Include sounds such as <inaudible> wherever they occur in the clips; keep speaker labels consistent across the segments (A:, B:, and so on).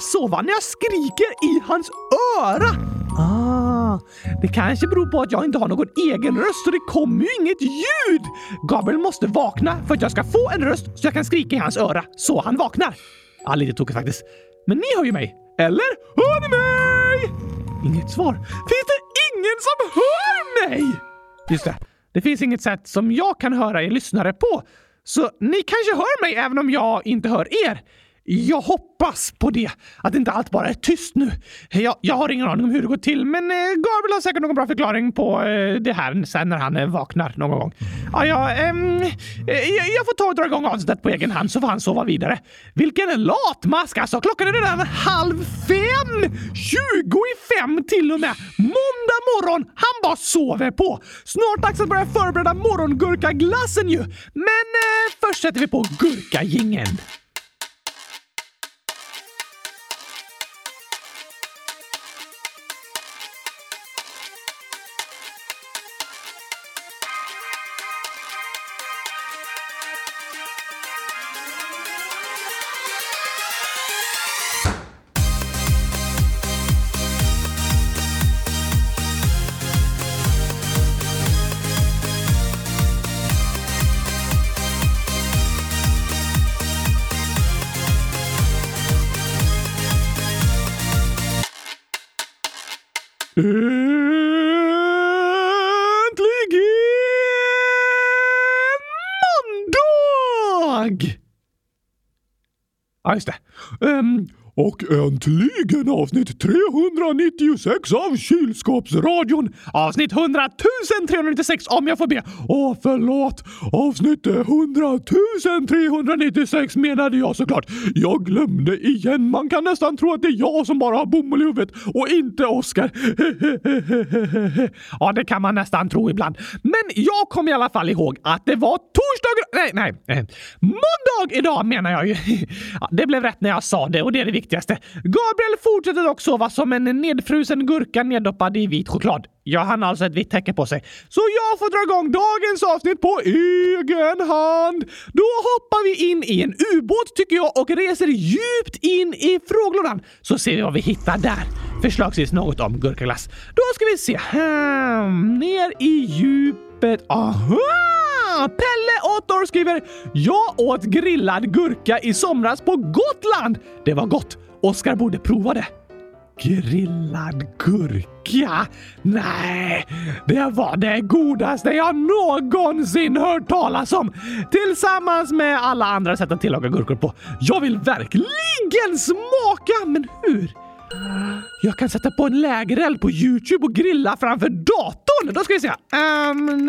A: sova när jag skriker i hans öra. Ah, det kanske beror på att jag inte har någon egen röst så det kommer ju inget ljud. Gabriel måste vakna för att jag ska få en röst så jag kan skrika i hans öra så han vaknar. Ja, lite tokigt faktiskt. Men ni hör ju mig. Eller? Hör ni mig? Inget svar. Finns det ingen som hör mig? Just det. Det finns inget sätt som jag kan höra er lyssnare på. Så ni kanske hör mig även om jag inte hör er. Jag hoppas på det, att inte allt bara är tyst nu. Jag, jag har ingen aning om hur det går till, men eh, Gabriel har säkert någon bra förklaring på eh, det här sen när han eh, vaknar någon gång. Ja, ja, ehm, jag, jag får ta och dra igång avsnittet på egen hand så får han sova vidare. Vilken latmask alltså! Klockan är redan halv fem! Tjugo i fem till och med! Måndag morgon! Han bara sover på! Snart dags att börja förbereda morgongurkaglassen ju! Men eh, först sätter vi på gurkagingen. Ja, just det. Ehm, och äntligen avsnitt 396 av Kylskåpsradion. Avsnitt 100 396 om jag får be. Åh, förlåt. Avsnitt 100 396 menade jag såklart. Jag glömde igen. Man kan nästan tro att det är jag som bara har bomull i huvudet och inte Oskar. <laughs> ja, det kan man nästan tro ibland. Men jag kommer i alla fall ihåg att det var torsdag... Nej, nej. Eh, måndag idag menar jag ju. <laughs> Ja, det blev rätt när jag sa det och det är det viktiga viktigaste. Gabriel fortsätter dock sova som en nedfrusen gurka neddoppad i vit choklad. Jag hann alltså ett vitt täcke på sig. Så jag får dra igång dagens avsnitt på egen hand. Då hoppar vi in i en ubåt tycker jag och reser djupt in i frågelådan. Så ser vi vad vi hittar där. Förslagsvis något om gurkaglass. Då ska vi se. Hmm, ner i djupet. Aha! Pelle 8 skriver “Jag åt grillad gurka i somras på Gotland. Det var gott. Oskar borde prova det.” Grillad gurka? Nej, det var det godaste jag någonsin hört talas om! Tillsammans med alla andra sätt att tillaga gurkor på. Jag vill verkligen smaka, men hur? Jag kan sätta på en lägereld på Youtube och grilla framför datorn. Då ska vi se. Um,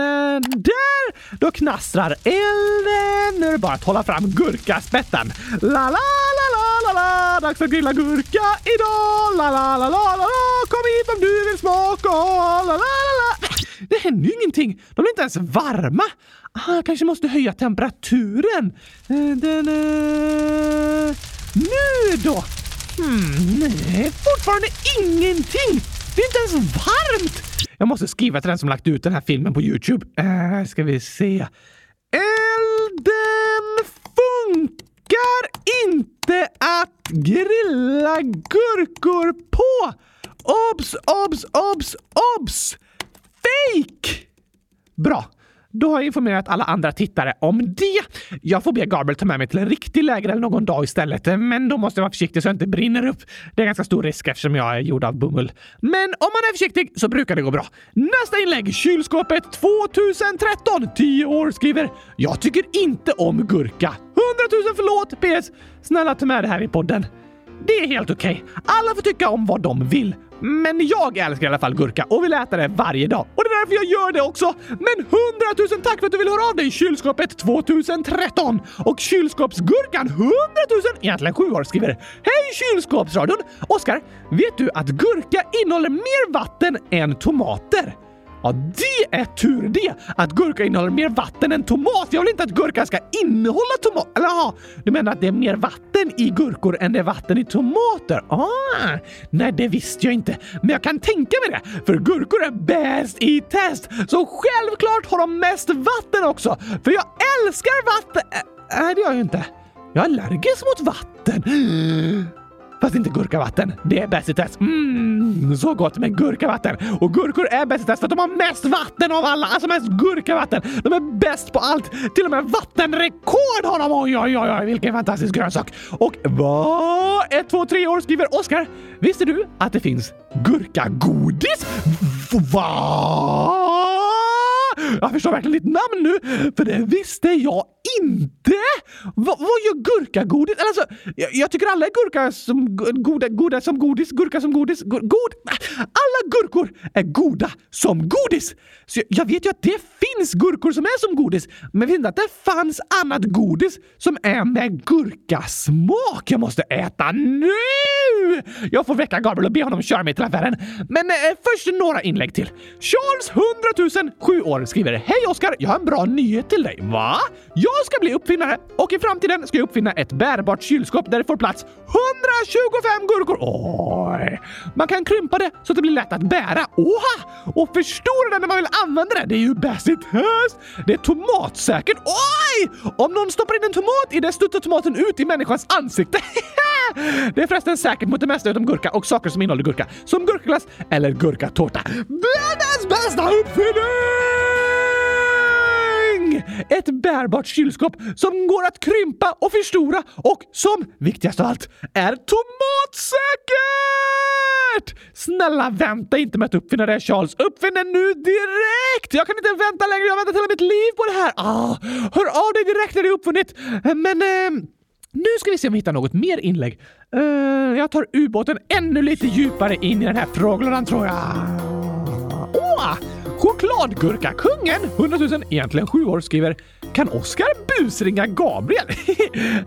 A: där! Då knastrar elden. Nu är det bara att hålla fram gurkaspetten. La, la, la, la, la, la. Dags att grilla gurka idag. La, la, la, la, la, la. Kom hit om du vill smaka. La, la, la, la. Det händer ju ingenting. De är inte ens varma. Ah, jag kanske måste höja temperaturen. Eh, den. Eh. Nu då! Hmm, nej, fortfarande ingenting! Det är inte ens varmt! Jag måste skriva till den som lagt ut den här filmen på Youtube. Uh, ska vi se. Elden funkar inte att grilla gurkor på! Obs, obs, obs, obs! Fake! Bra. Då har jag informerat alla andra tittare om det. Jag får be Gabriel ta med mig till en riktig lägereld någon dag istället, men då måste jag vara försiktig så jag inte brinner upp. Det är ganska stor risk eftersom jag är gjord av bomull. Men om man är försiktig så brukar det gå bra. Nästa inlägg, kylskåpet 2013. 10 år skriver “Jag tycker inte om gurka. 100 000 förlåt! PS. Snälla ta med det här i podden.” Det är helt okej. Alla får tycka om vad de vill. Men jag älskar i alla fall gurka och vill äta det varje dag. Och det är därför jag gör det också. Men 100 000 tack för att du vill höra av dig kylskåpet 2013! Och kylskåpsgurkan 100 000, egentligen 7 år, skriver Hej kylskåpsradion! Oskar, vet du att gurka innehåller mer vatten än tomater? Ja, det är tur det! Att gurka innehåller mer vatten än tomat. Jag vill inte att gurka ska innehålla tomat. Eller ja, du menar att det är mer vatten i gurkor än det är vatten i tomater? Ah, nej, det visste jag inte. Men jag kan tänka mig det, för gurkor är bäst i test. Så självklart har de mest vatten också. För jag älskar vatten. Äh, Nej, det gör jag ju inte. Jag är allergisk mot vatten fast inte gurkavatten. Det är bäst i test. Mm, så gott med gurkavatten. Och gurkor är bäst i test för att de har mest vatten av alla. Alltså mest gurkavatten. De är bäst på allt. Till och med vattenrekord har de. Oj, oj, oj, oj vilken fantastisk grönsak. Och vad? Ett, två, tre år skriver Oskar. Visste du att det finns gurkagodis? Va? Jag förstår verkligen ditt namn nu, för det visste jag inte! Va, vad gör gurkagodis? Alltså, jag, jag tycker alla är gurka som goda, goda som godis, gurka som godis, go, god... Alla gurkor är goda som godis! Så jag, jag, vet ju att det finns gurkor som är som godis, men jag vet inte att det fanns annat godis som är med gurkasmak. Jag måste äta nu! Jag får väcka Gabriel och be honom köra mig till affären. Men eh, först några inlägg till. Charles 100 000 7 år skriver Hej Oskar! Jag har en bra nyhet till dig. Va? Jag jag ska bli uppfinnare och i framtiden ska jag uppfinna ett bärbart kylskåp där det får plats 125 gurkor. Oj! Man kan krympa det så att det blir lätt att bära. Oha! Och förstora det när man vill använda det. Det är ju bäst höst! Det är tomatsäkert. Oj! Om någon stoppar in en tomat i det studsar tomaten ut i människans ansikte. <laughs> det är förresten säkert mot det mesta utom gurka och saker som innehåller gurka. Som gurkaglass eller gurkatårta. Världens bästa uppfinning! Ett bärbart kylskåp som går att krympa och förstora och som, viktigast av allt, är tomatsäkert! Snälla vänta inte med att uppfinna det Charles. Uppfinn det nu direkt! Jag kan inte vänta längre. Jag har väntat hela mitt liv på det här. Ah, hör av dig direkt när det är uppfunnit. Men eh, nu ska vi se om vi hittar något mer inlägg. Uh, jag tar ubåten ännu lite djupare in i den här frågelådan tror jag. Åh! Oh, Chokladgurkakungen, 100 000, egentligen sju år, skriver kan Oskar busringa Gabriel? <laughs>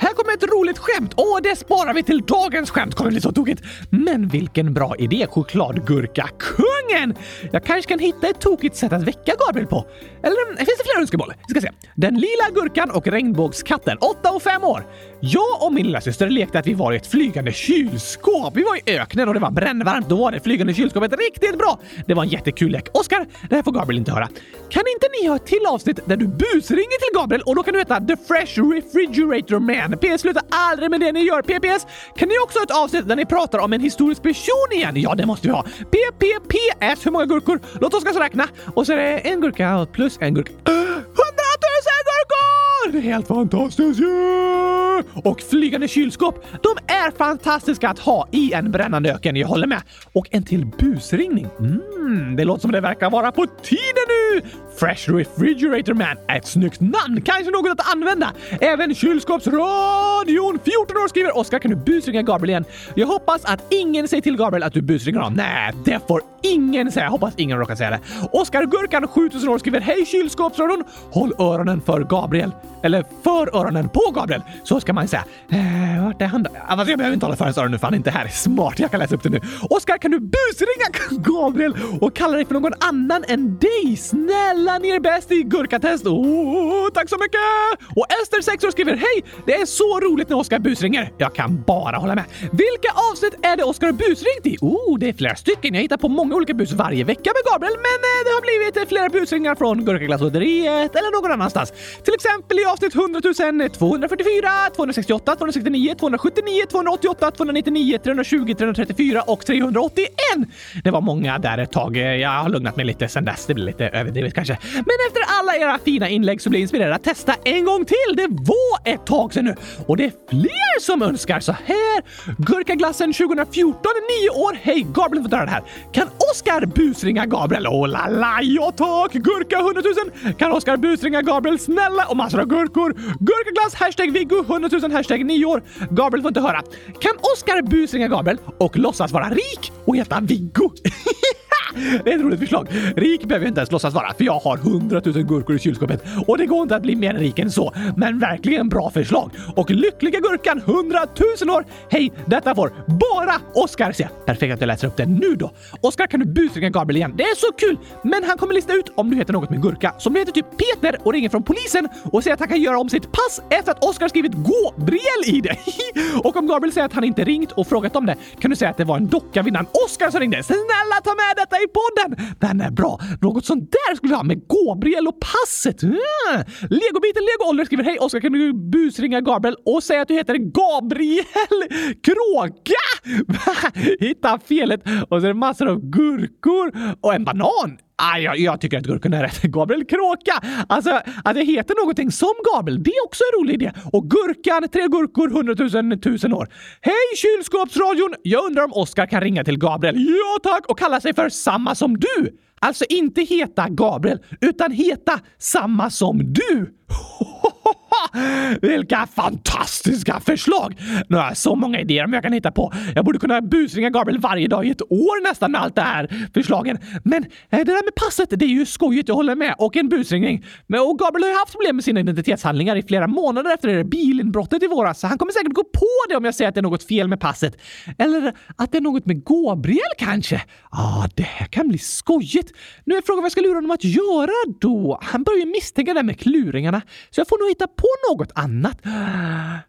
A: Här kommer ett roligt skämt. Åh, det sparar vi till dagens skämt. kommer bli så tokigt. Men vilken bra idé, chokladgurkakungen! Jag kanske kan hitta ett tokigt sätt att väcka Gabriel på. Eller mm, finns det fler önskemål? Vi ska se. Den lila gurkan och regnbågskatten, 8 och 5 år. Jag och min lillasyster lekte att vi var i ett flygande kylskåp. Vi var i öknen och det var brännvarmt. Då var det flygande kylskåpet riktigt bra. Det var en jättekul lek. Oskar, det här får Gabriel inte höra. Kan inte ni ha ett till avsnitt där du busringer till Gabriel och då kan du heta The Fresh Refrigerator Man. PS sluta aldrig med det ni gör. PPS, kan ni också ha ett avsnitt där ni pratar om en historisk person igen? Ja, det måste vi ha. PPPS, hur många gurkor? Låt oss räkna. Och så är det en gurka plus en gurka. Hundratusen är Helt fantastiskt ju! Yeah! Och flygande kylskåp, de är fantastiska att ha i en brännande öken, jag håller med. Och en till busringning. Mm, det låter som det verkar vara på tiden nu! Fresh Refrigerator Man är ett snyggt namn, kanske något att använda. Även Kylskåpsradion, 14 år, skriver Oskar kan du busringa Gabriel igen? Jag hoppas att ingen säger till Gabriel att du busringer honom. Nej, det får ingen säga. Jag hoppas ingen råkar säga det. Oskar Gurkan, 7000 år, skriver Hej Kylskåpsradion! Håll öronen för Gabriel. Eller för öronen på Gabriel. Så ska man säga. Eh, vart är han då? Alltså, jag behöver inte hålla för hans öron nu för han är inte här. Smart, jag kan läsa upp det nu. Oskar, kan du busringa Gabriel och kalla dig för någon annan än dig? Snälla, ni är bäst i gurkatest. Oh, oh, oh, oh tack så mycket! Och Ester, 6 år, skriver Hej! Det är så roligt när Oskar busringer. Jag kan bara hålla med. Vilka avsnitt är det Oskar har busringt i? Oh, det är flera stycken. Jag hittar på många olika bus varje vecka med Gabriel, men eh, det har blivit flera busringar från Gurkaglassoderiet eller någon annanstans. Till exempel i avsnitt 100 244, 268, 269, 279, 288, 299, 320, 334 och 381. Det var många där ett tag. Jag har lugnat mig lite sen dess. Det blir lite överdrivet kanske. Men efter alla era fina inlägg så blir jag inspirerad att testa en gång till. Det var ett tag sedan nu och det är fler som önskar så här. Gurkaglassen 2014, 9 år. Hej, Gabriel får höra det här. Kan Oskar busringa Gabriel? Oh la la, ja tack! Gurka 100 000. Kan Oskar busringa Gabriel? Snälla och massor av gurkor. Gurkaglass, hashtag Viggo, 100 000, hashtag 9 år. Gabriel får inte höra. Kan Oskar busringa Gabriel och låtsas vara rik och heta Viggo? <laughs> Det är ett roligt förslag. Rik behöver jag inte ens låtsas vara, för jag har hundratusen gurkor i kylskåpet och det går inte att bli mer rik än så. Men verkligen bra förslag. Och lyckliga gurkan hundratusen år. Hej, detta får bara Oskar se. Perfekt att jag läser upp det nu då. Oskar kan du busringa Gabriel igen. Det är så kul! Men han kommer lista ut om du heter något med gurka. Så om du heter typ Peter och ringer från polisen och säger att han kan göra om sitt pass efter att Oskar skrivit Gabriel i det. <laughs> och om Gabriel säger att han inte ringt och frågat om det kan du säga att det var en docka vid namn Oskar som ringde. Snälla ta med detta i podden! Den är bra. Något sånt där skulle vi ha med Gabriel och passet. Mm. Legobiten Lego Oliver skriver Hej Oskar, kan du busringa Gabriel och säga att du heter Gabriel Kråka? <laughs> Hitta felet och så är det massor av gurkor och en banan. Ah, jag, jag tycker att gurkorna är rätt. <laughs> Gabriel Kråka! Alltså, att det heter någonting som Gabriel, det är också en rolig idé. Och gurkan, tre gurkor, hundratusen, tusen år. Hej kylskåpsradion! Jag undrar om Oskar kan ringa till Gabriel. Ja tack! Och kalla sig för samma som du. Alltså inte heta Gabriel, utan heta samma som du. <laughs> <laughs> Vilka fantastiska förslag! Nu har jag så många idéer om jag kan hitta på. Jag borde kunna busringa Gabriel varje dag i ett år nästan med allt det här förslagen. Men eh, det där med passet, det är ju skojigt, jag håller med. Och en busringning. Men, och Gabriel har ju haft problem med sina identitetshandlingar i flera månader efter det där bilinbrottet i våras, så han kommer säkert gå på det om jag säger att det är något fel med passet. Eller att det är något med Gabriel kanske? Ja, ah, det här kan bli skojigt. Nu är frågan vad jag ska lura honom att göra då? Han börjar ju misstänka det där med kluringarna, så jag får nog hitta på på något annat.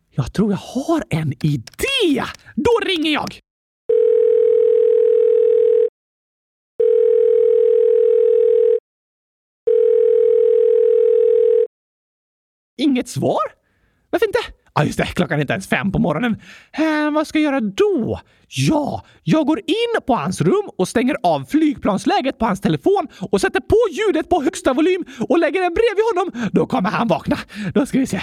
A: Jag tror jag har en idé! Då ringer jag! Inget svar? Varför inte? Ja, ah, just det. Klockan är inte ens fem på morgonen. Eh, vad ska jag göra då? Ja, jag går in på hans rum och stänger av flygplansläget på hans telefon och sätter på ljudet på högsta volym och lägger den bredvid honom. Då kommer han vakna. Då ska vi se.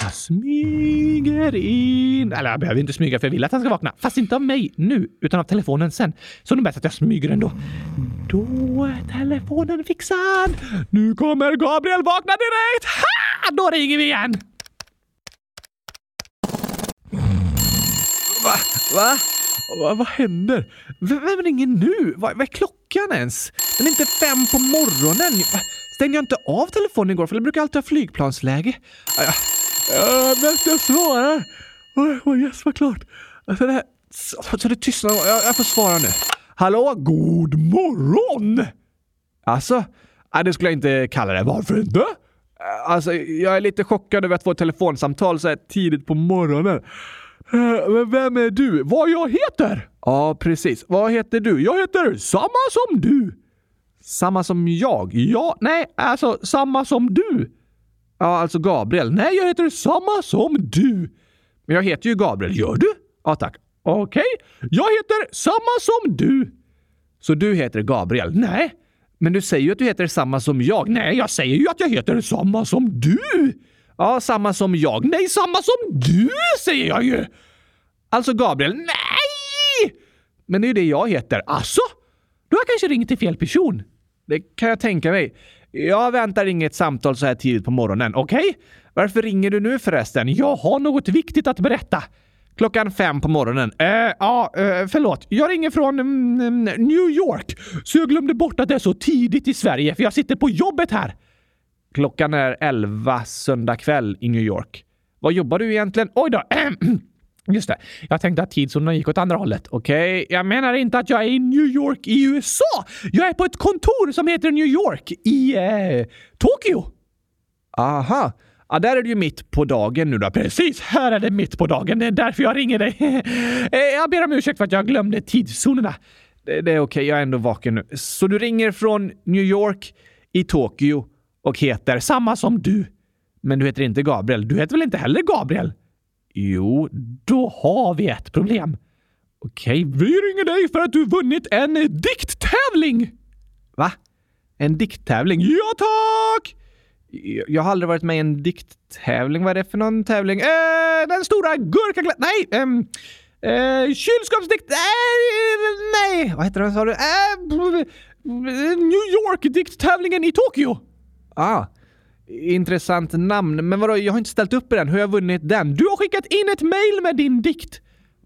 A: Jag smyger in. Eller jag behöver inte smyga för jag vill att han ska vakna. Fast inte av mig nu, utan av telefonen sen. Så det är bäst att jag smyger ändå. Då är telefonen fixad. Nu kommer Gabriel vakna direkt. Ha! Då ringer vi igen. Va? Va? Vad händer? V vem ringer nu? Va, vad är klockan ens? Den är inte fem på morgonen. Stängde jag inte av telefonen igår? För jag brukar alltid ha flygplansläge. Ja, ja, jag svarar. Oh, yes, vad klart. Alltså det här, så, så det tystnar. Jag, jag får svara nu. Hallå? God morgon! Alltså? Nej, det skulle jag inte kalla det. Varför inte? Alltså, jag är lite chockad över att få ett telefonsamtal så här tidigt på morgonen. Eh, men vem är du? Vad jag heter? Ja, precis. Vad heter du? Jag heter samma som du. Samma som jag? Ja, nej, alltså samma som du. Ja, alltså Gabriel. Nej, jag heter samma som du. Men jag heter ju Gabriel. Gör du? Ja, tack. Okej. Okay. Jag heter samma som du. Så du heter Gabriel? Nej. Men du säger ju att du heter samma som jag. Nej, jag säger ju att jag heter samma som du. Ja, samma som jag. Nej, samma som du säger jag ju! Alltså Gabriel, nej! Men det är ju det jag heter. Alltså? Du har kanske ringt till fel person? Det kan jag tänka mig. Jag väntar inget samtal så här tidigt på morgonen, okej? Okay? Varför ringer du nu förresten? Jag har något viktigt att berätta. Klockan fem på morgonen. Äh, ja, äh, förlåt. Jag ringer från mm, mm, New York, så jag glömde bort att det är så tidigt i Sverige, för jag sitter på jobbet här. Klockan är 11 söndag kväll i New York. Vad jobbar du egentligen? Oj då! <clears throat> Just det. Jag tänkte att tidszonen gick åt andra hållet. Okej, okay. jag menar inte att jag är i New York i USA. Jag är på ett kontor som heter New York i eh, Tokyo. Aha. Ja, där är det ju mitt på dagen nu då. Precis, här är det mitt på dagen. Det är därför jag ringer dig. <laughs> Eh, jag ber om ursäkt för att jag glömde tidszonerna. Det, det är okej, okay. jag är ändå vaken nu. Så du ringer från New York i Tokyo och heter samma som du. Men du heter inte Gabriel. Du heter väl inte heller Gabriel? Jo, då har vi ett problem. Okej, vi ringer dig för att du vunnit en dikttävling! Va? En dikttävling? Ja, tack! Jag har aldrig varit med i en dikttävling. Vad är det för någon tävling? Eh, den stora gurkaglass... Nej! Um, eh, kylskåpsdikt... Nej, nej! Vad heter den sa du? Eh, New York-dikttävlingen i Tokyo! Ah, intressant namn. Men vadå, jag har inte ställt upp i den. Hur har jag vunnit den? Du har skickat in ett mail med din dikt!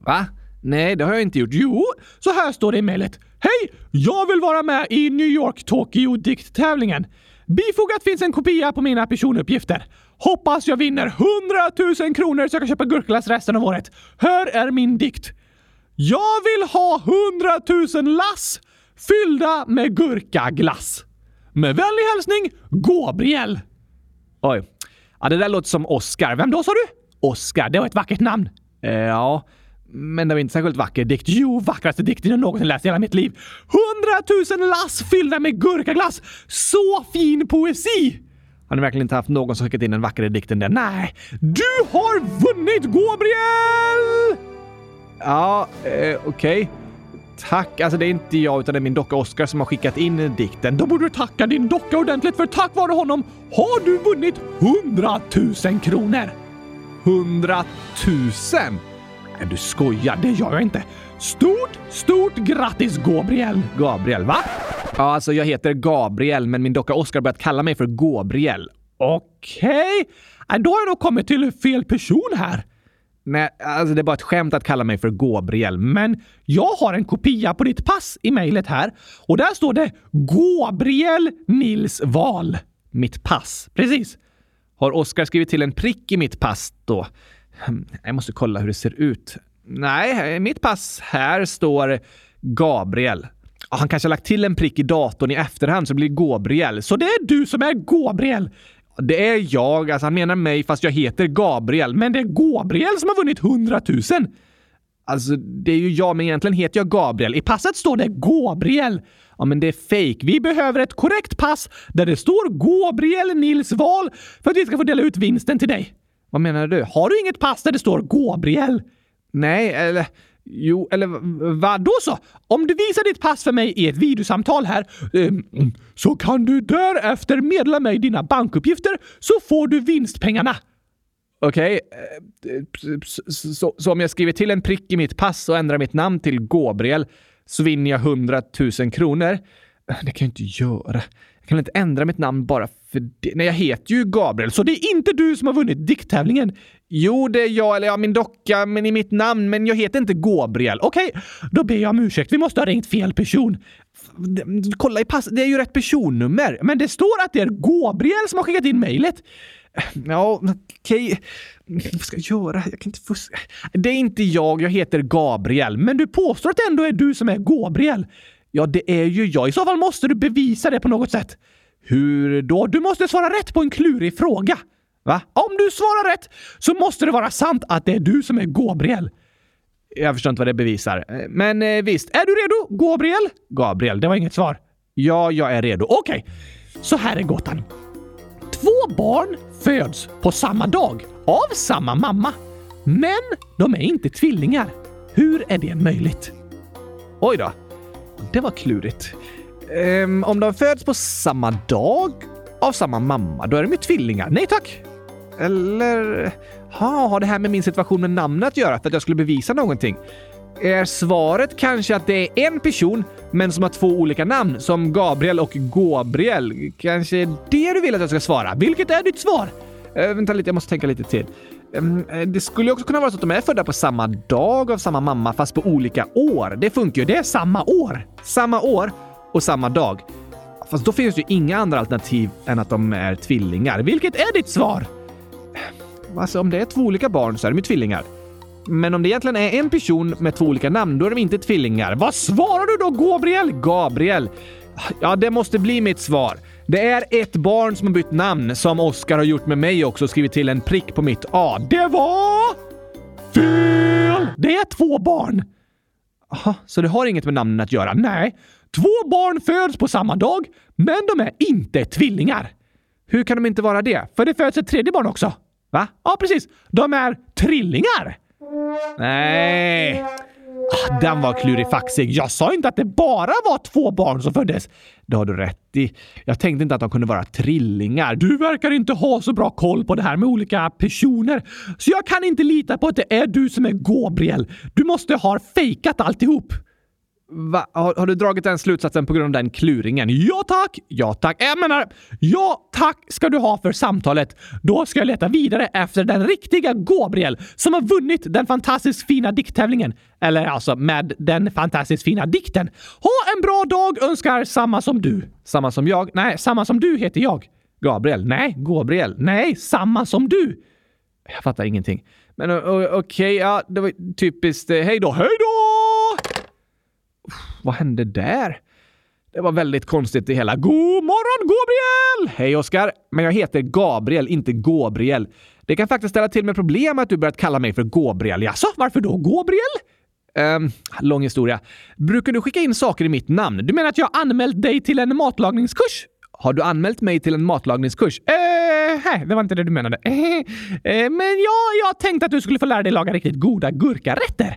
A: Va? Nej, det har jag inte gjort. Jo, så här står det i mejlet. Hej! Jag vill vara med i New York Tokyo dikttävlingen. Bifogat finns en kopia på mina personuppgifter. Hoppas jag vinner 100 000 kronor så jag kan köpa gurkglass resten av året. Här är min dikt. Jag vill ha 100 000 lass fyllda med gurkaglass. Med vänlig hälsning Gabriel. Oj. Ja, det där låter som Oscar. Vem då sa du? Oscar, det var ett vackert namn. Eh, ja, Men det var inte särskilt vacker dikt. Jo, vackraste dikten jag någonsin läst i hela mitt liv. Hundratusen lass fyllda med gurkaglass. Så fin poesi! Har ni verkligen inte haft någon som skickat in en vackrare dikt än den? Nej. Du har vunnit, Gabriel! Ja, eh, okej. Okay. Tack. Alltså det är inte jag utan det är min docka Oskar som har skickat in dikten. Då borde du tacka din docka ordentligt för tack vare honom har du vunnit 100 000 kronor. Hundratusen? Nej, du skojar. Det gör jag inte. Stort, stort grattis Gabriel! Gabriel, va? Ja, alltså jag heter Gabriel, men min docka Oskar har börjat kalla mig för Gabriel. Okej, okay. då har jag nog kommit till fel person här. Nej, alltså det är bara ett skämt att kalla mig för Gabriel, men jag har en kopia på ditt pass i mejlet här och där står det Gabriel Nils Wahl. Mitt pass, precis. Har Oskar skrivit till en prick i mitt pass då? Hmm, jag måste kolla hur det ser ut. Nej, mitt pass här står Gabriel. Han kanske har lagt till en prick i datorn i efterhand så det blir Gabriel. Så det är du som är Gabriel! Det är jag. Alltså han menar mig fast jag heter Gabriel. Men det är Gabriel som har vunnit 100 000. Alltså, det är ju jag, men egentligen heter jag Gabriel. I passet står det Gabriel. Ja, men det är fake. Vi behöver ett korrekt pass där det står Gabriel Nils Wahl för att vi ska få dela ut vinsten till dig. Vad menar du? Har du inget pass där det står Gabriel? Nej, eller Jo, eller vad då så? Om du visar ditt pass för mig i ett videosamtal här eh, så kan du därefter meddela mig dina bankuppgifter så får du vinstpengarna. Okej, okay. Så, så, om jag skriver till en prick i mitt pass och ändrar mitt namn till Gabriel så vinner jag 100 000 kronor? Det kan jag inte göra. Jag kan inte ändra mitt namn bara för det. Nej, jag heter ju Gabriel, så det är inte du som har vunnit dikttävlingen. Jo, det är jag, eller ja, min docka, men i mitt namn, men jag heter inte Gabriel. Okej, okay, då ber jag om ursäkt. Vi måste ha ringt fel person. Kolla i pass, det är ju rätt personnummer. Men det står att det är Gabriel som har skickat in mejlet. Ja, okej. Okay. Vad ska jag göra? Jag kan inte fuska. Det är inte jag, jag heter Gabriel. Men du påstår att det ändå är du som är Gabriel. Ja, det är ju jag. I så fall måste du bevisa det på något sätt. Hur då? Du måste svara rätt på en klurig fråga. Va? Om du svarar rätt så måste det vara sant att det är du som är Gabriel. Jag förstår inte vad det bevisar. Men eh, visst, är du redo? Gabriel? Gabriel, det var inget svar. Ja, jag är redo. Okej, okay. så här är gåtan. Två barn föds på samma dag av samma mamma. Men de är inte tvillingar. Hur är det möjligt? Oj då. Det var klurigt. Um, om de föds på samma dag av samma mamma, då är de ju tvillingar. Nej tack! Eller ha, har det här med min situation med namnet att göra för att jag skulle bevisa någonting? Är svaret kanske att det är en person men som har två olika namn som Gabriel och Gabriel? Kanske det du vill att jag ska svara? Vilket är ditt svar? Uh, vänta lite, jag måste tänka lite till. Ehm, eh, det skulle också kunna vara så att de är födda på samma dag av samma mamma fast på olika år. Det funkar ju. Det är samma år. Samma år och samma dag. Fast då finns det ju inga andra alternativ än att de är tvillingar. Vilket är ditt svar? Ehm, alltså om det är två olika barn så är de ju tvillingar. Men om det egentligen är en person med två olika namn, då är de inte tvillingar. Vad svarar du då, Gabriel? Gabriel. Ja, det måste bli mitt svar. Det är ett barn som har bytt namn, som Oskar har gjort med mig också och skrivit till en prick på mitt A. Det var... Fel! Det är två barn. Aha, så det har inget med namnen att göra? Nej. Två barn föds på samma dag, men de är inte tvillingar. Hur kan de inte vara det? För det föds ett tredje barn också. Va? Ja, precis. De är trillingar. Nej. Ah, den var klurifaxig. Jag sa inte att det bara var två barn som föddes. Det har du rätt i. Jag tänkte inte att de kunde vara trillingar. Du verkar inte ha så bra koll på det här med olika personer. Så jag kan inte lita på att det är du som är Gabriel. Du måste ha fejkat alltihop. Va? Har, har, du dragit den slutsatsen på grund av den kluringen? Ja tack! Ja tack! Jag menar, ja tack ska du ha för samtalet. Då ska jag leta vidare efter den riktiga Gabriel som har vunnit den fantastiskt fina dikttävlingen. Eller alltså med den fantastiskt fina dikten. Ha en bra dag önskar samma som du. Samma som jag? Nej, samma som du heter jag. Gabriel? Nej, Gabriel? Nej, samma som du. Jag fattar ingenting. Men okej, okay, ja, det var typiskt. Eh, hej då, hej då! Vad hände där?
B: Det var väldigt konstigt det hela. God morgon Gabriel! Hej Oskar! Men jag heter Gabriel, inte Gabriel. Det kan faktiskt ställa till med problem att du börjat kalla mig för Gabriel. Jaså, varför då Gabriel? Um, lång historia. Brukar du skicka in saker i mitt namn?
A: Du menar att jag anmält dig till en matlagningskurs?
B: Har du anmält mig till en matlagningskurs?
A: Eh, nej, det var inte det du menade. <laughs> Eh, men ja, jag tänkte att du skulle få lära dig laga riktigt goda gurkarätter.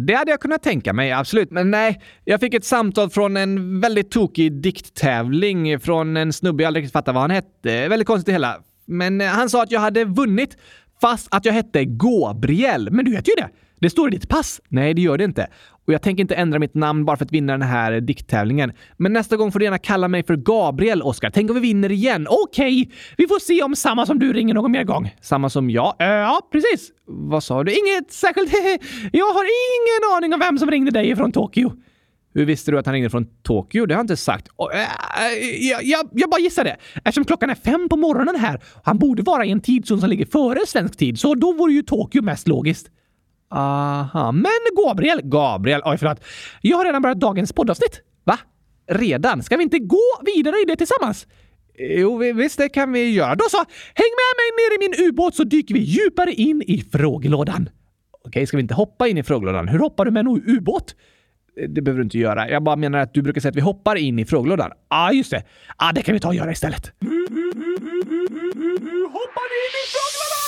B: Det hade jag kunnat tänka mig, absolut. Men nej, jag fick ett samtal från en väldigt tokig dikttävling från en snubbe jag aldrig riktigt fattade vad han hette. Väldigt konstigt det hela. Men eh, han sa att jag hade vunnit fast att jag hette Gabriel.
A: Men du heter ju det! Det står i ditt pass.
B: Nej, det gör det inte. Och jag tänker inte ändra mitt namn bara för att vinna den här eh, dikttävlingen. Men nästa gång får du gärna kalla mig för Gabriel, Oskar. Tänk om vi vinner igen?
A: Okej, okay. vi får se om samma som du ringer någon mer gång.
B: Samma som jag?
A: Eh, ja, precis.
B: Vad sa du?
A: Inget särskilt. <laughs> jag har ingen aning om vem som ringde dig från Tokyo.
B: Hur visste du att han ringde från Tokyo? Det har jag inte sagt.
A: Eh, jag, jag, jag bara gissade. Eftersom klockan är fem på morgonen här. Han borde vara i en tidszon som ligger före svensk tid, så då vore ju Tokyo mest logiskt.
B: Aha, men Gabriel, Gabriel, oj förlåt.
A: Jag har redan börjat dagens poddavsnitt.
B: Va? Redan? Ska vi inte gå vidare i det tillsammans?
A: Jo, visst det kan vi göra. Då så, häng med mig ner i min ubåt så dyker vi djupare in i frågelådan.
B: Okej, ska vi inte hoppa in i frågelådan? Hur hoppar du med en ubåt? Eh, det behöver du inte göra. Jag bara menar att du brukar säga att vi hoppar in i frågelådan.
A: Ja, ah, just det. Ah, det kan vi ta och göra istället.
B: Hoppar in i frågelådan!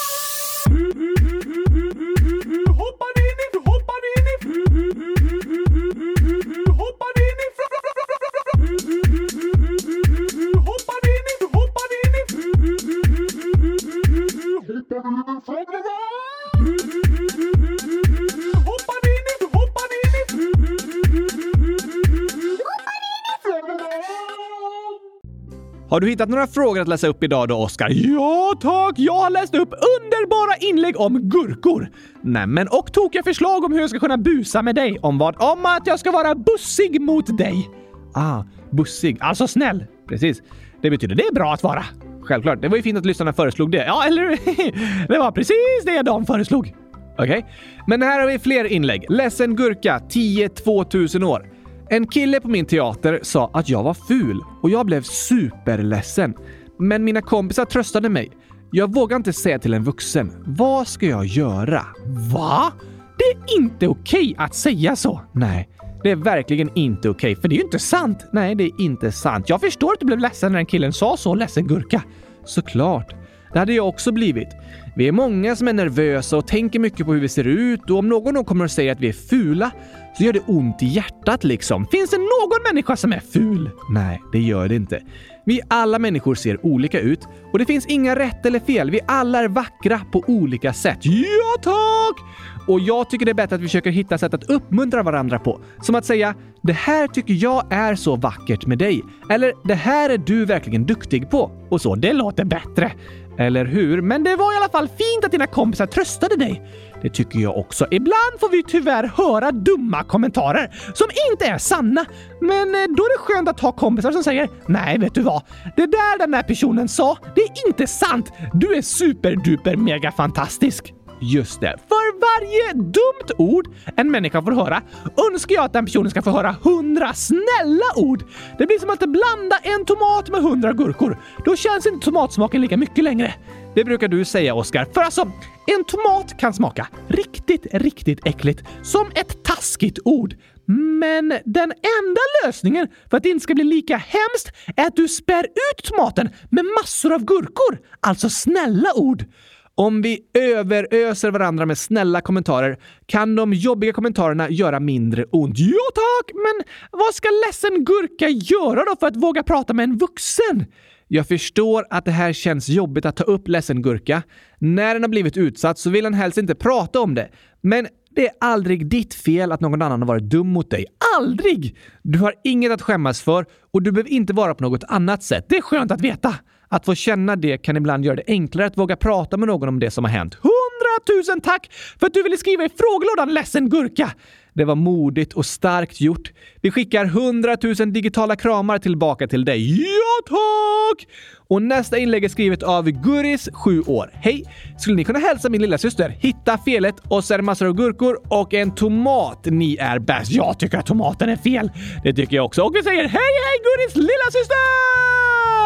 B: Har du hittat några frågor att läsa upp idag då, Oskar?
A: Ja tack! Jag har läst upp underbara inlägg om gurkor. Nämen, och tokiga förslag om hur jag ska kunna busa med dig. Om vad? Om att jag ska vara bussig mot dig.
B: Ah, bussig.
A: Alltså snäll.
B: Precis.
A: Det betyder det är bra att vara.
B: Självklart. Det var ju fint att lyssnarna föreslog det.
A: Ja, eller <laughs> Det var precis det de föreslog.
B: Okej. Okay. Men här har vi fler inlägg. Ledsen gurka, 10-2000 år. En kille på min teater sa att jag var ful och jag blev superledsen. Men mina kompisar tröstade mig. Jag vågar inte säga till en vuxen. Vad ska jag göra?
A: Va? Det är inte okej att säga så.
B: Nej, det är verkligen inte okej, för det är ju inte sant.
A: Nej, det är inte sant. Jag förstår att du blev ledsen när den killen sa så, ledsen gurka.
B: Såklart. Det hade jag också blivit. Vi är många som är nervösa och tänker mycket på hur vi ser ut och om någon då kommer och säger att vi är fula så gör det ont i hjärtat liksom.
A: Finns det någon människa som är ful?
B: Nej, det gör det inte. Vi alla människor ser olika ut och det finns inga rätt eller fel. Vi alla är vackra på olika sätt.
A: Ja, tack!
B: Och jag tycker det är bättre att vi försöker hitta sätt att uppmuntra varandra på. Som att säga “Det här tycker jag är så vackert med dig” eller “Det här är du verkligen duktig på” och så.
A: Det låter bättre.
B: Eller hur?
A: Men det var i alla fall fint att dina kompisar tröstade dig.
B: Det tycker jag också.
A: Ibland får vi tyvärr höra dumma kommentarer som inte är sanna. Men eh, då är det skönt att ha kompisar som säger “Nej, vet du vad? Det där den där personen sa, det är inte sant. Du är superduper mega fantastisk.”
B: Just det.
A: För varje dumt ord en människa får höra önskar jag att den personen ska få höra hundra snälla ord. Det blir som att blanda en tomat med hundra gurkor. Då känns inte tomatsmaken lika mycket längre.
B: Det brukar du säga, Oskar.
A: För alltså, en tomat kan smaka riktigt, riktigt äckligt. Som ett taskigt ord. Men den enda lösningen för att det inte ska bli lika hemskt är att du spär ut tomaten med massor av gurkor. Alltså snälla ord.
B: Om vi överöser varandra med snälla kommentarer kan de jobbiga kommentarerna göra mindre ont.
A: Ja tack! Men vad ska ledsen gurka göra då för att våga prata med en vuxen?
B: Jag förstår att det här känns jobbigt att ta upp ledsen gurka. När den har blivit utsatt så vill den helst inte prata om det. Men det är aldrig ditt fel att någon annan har varit dum mot dig. Aldrig! Du har inget att skämmas för och du behöver inte vara på något annat sätt.
A: Det är skönt att veta.
B: Att få känna det kan ibland göra det enklare att våga prata med någon om det som har hänt.
A: Hundratusen tack för att du ville skriva i frågelådan ledsen gurka!
B: Det var modigt och starkt gjort. Vi skickar 100 000 digitala kramar tillbaka till dig.
A: Ja, tack!
B: Och nästa inlägg är skrivet av Guris, 7 år. Hej! Skulle ni kunna hälsa min lilla syster? Hitta felet och så är det massor av gurkor och en tomat. Ni är bäst.
A: Jag tycker att tomaten är fel. Det tycker jag också. Och vi säger hej, hej Guris lilla syster!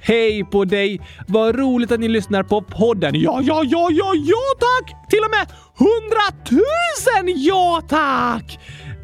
B: Hej på dig! Vad roligt att ni lyssnar på podden.
A: Ja, ja, ja, ja, ja tack! Till och med hundratusen ja tack!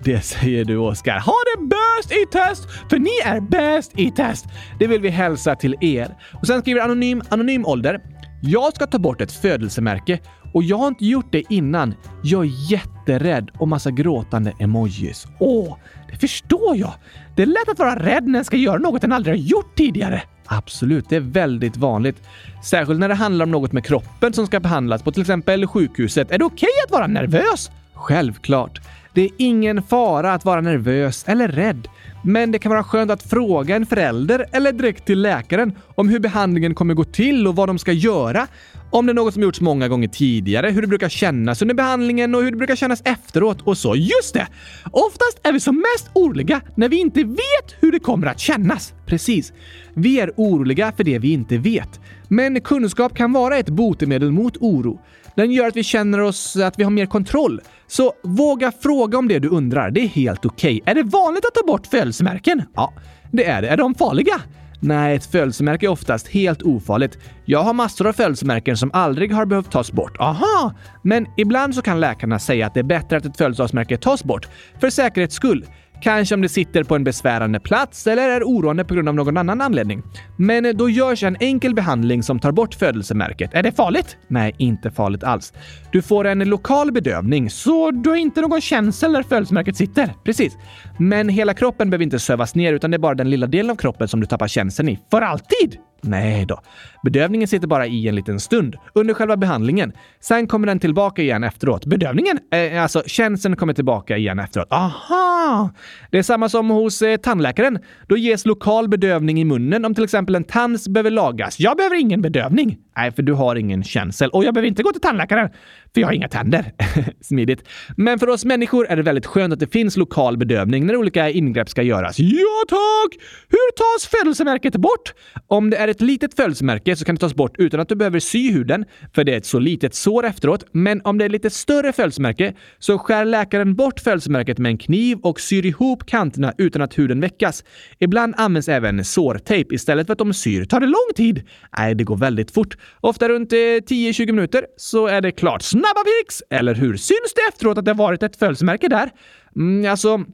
B: Det säger du, Oskar.
A: Ha det bäst i test, för ni är bäst i test.
B: Det vill vi hälsa till er. Och sen skriver Anonym Anonym ålder. Jag ska ta bort ett födelsemärke och jag har inte gjort det innan. Jag är jätterädd och massa gråtande emojis.
A: Åh, det förstår jag. Det är lätt att vara rädd när en ska göra något en aldrig har gjort tidigare.
B: Absolut, det är väldigt vanligt. Särskilt när det handlar om något med kroppen som ska behandlas på till exempel sjukhuset.
A: Är det okej okay att vara nervös?
B: Självklart. Det är ingen fara att vara nervös eller rädd. Men det kan vara skönt att fråga en förälder eller direkt till läkaren om hur behandlingen kommer gå till och vad de ska göra. Om det är något som gjorts många gånger tidigare, hur det brukar kännas under behandlingen och hur det brukar kännas efteråt och så.
A: Just det! Oftast är vi som mest oroliga när vi inte vet hur det kommer att kännas.
B: Precis. Vi är oroliga för det vi inte vet. Men kunskap kan vara ett botemedel mot oro. Den gör att vi känner oss att vi har mer kontroll. Så våga fråga om det du undrar. Det är helt okej.
A: Okay. Är det vanligt att ta bort födelsemärken?
B: Ja, det är det. Är de farliga? Nej, ett födelsemärke är oftast helt ofarligt. Jag har massor av födelsemärken som aldrig har behövt tas bort.
A: Aha!
B: Men ibland så kan läkarna säga att det är bättre att ett födelsedagsmärke tas bort, för säkerhets skull. Kanske om det sitter på en besvärande plats eller är oroande på grund av någon annan anledning. Men då görs en enkel behandling som tar bort födelsemärket.
A: Är det farligt?
B: Nej, inte farligt alls. Du får en lokal bedövning.
A: Så du har inte någon känsel där födelsemärket sitter?
B: Precis. Men hela kroppen behöver inte sövas ner utan det är bara den lilla delen av kroppen som du tappar känseln i.
A: För alltid?
B: Nej då. Bedövningen sitter bara i en liten stund under själva behandlingen. Sen kommer den tillbaka igen efteråt.
A: Bedövningen?
B: Eh, alltså känseln kommer tillbaka igen efteråt.
A: Aha!
B: Det är samma som hos eh, tandläkaren. Då ges lokal bedövning i munnen om till exempel en tand behöver lagas.
A: Jag behöver ingen bedövning.
B: Nej, för du har ingen känsel.
A: Och jag behöver inte gå till tandläkaren, för jag har inga tänder. <laughs>
B: Smidigt. Men för oss människor är det väldigt skönt att det finns lokal bedövning när olika ingrepp ska göras.
A: Ja, tack! Hur tas födelsemärket bort?
B: Om det är ett litet födelsemärke så kan det tas bort utan att du behöver sy huden, för det är ett så litet sår efteråt. Men om det är ett lite större födelsemärke så skär läkaren bort födelsemärket med en kniv och syr ihop kanterna utan att huden väckas. Ibland används även sårtejp istället för att de syr.
A: Tar det lång tid?
B: Nej, det går väldigt fort. Ofta runt eh, 10-20 minuter så är det klart.
A: Snabba fix! Eller hur? Syns det efteråt att det varit ett födelsemärke där?
B: Mm, alltså,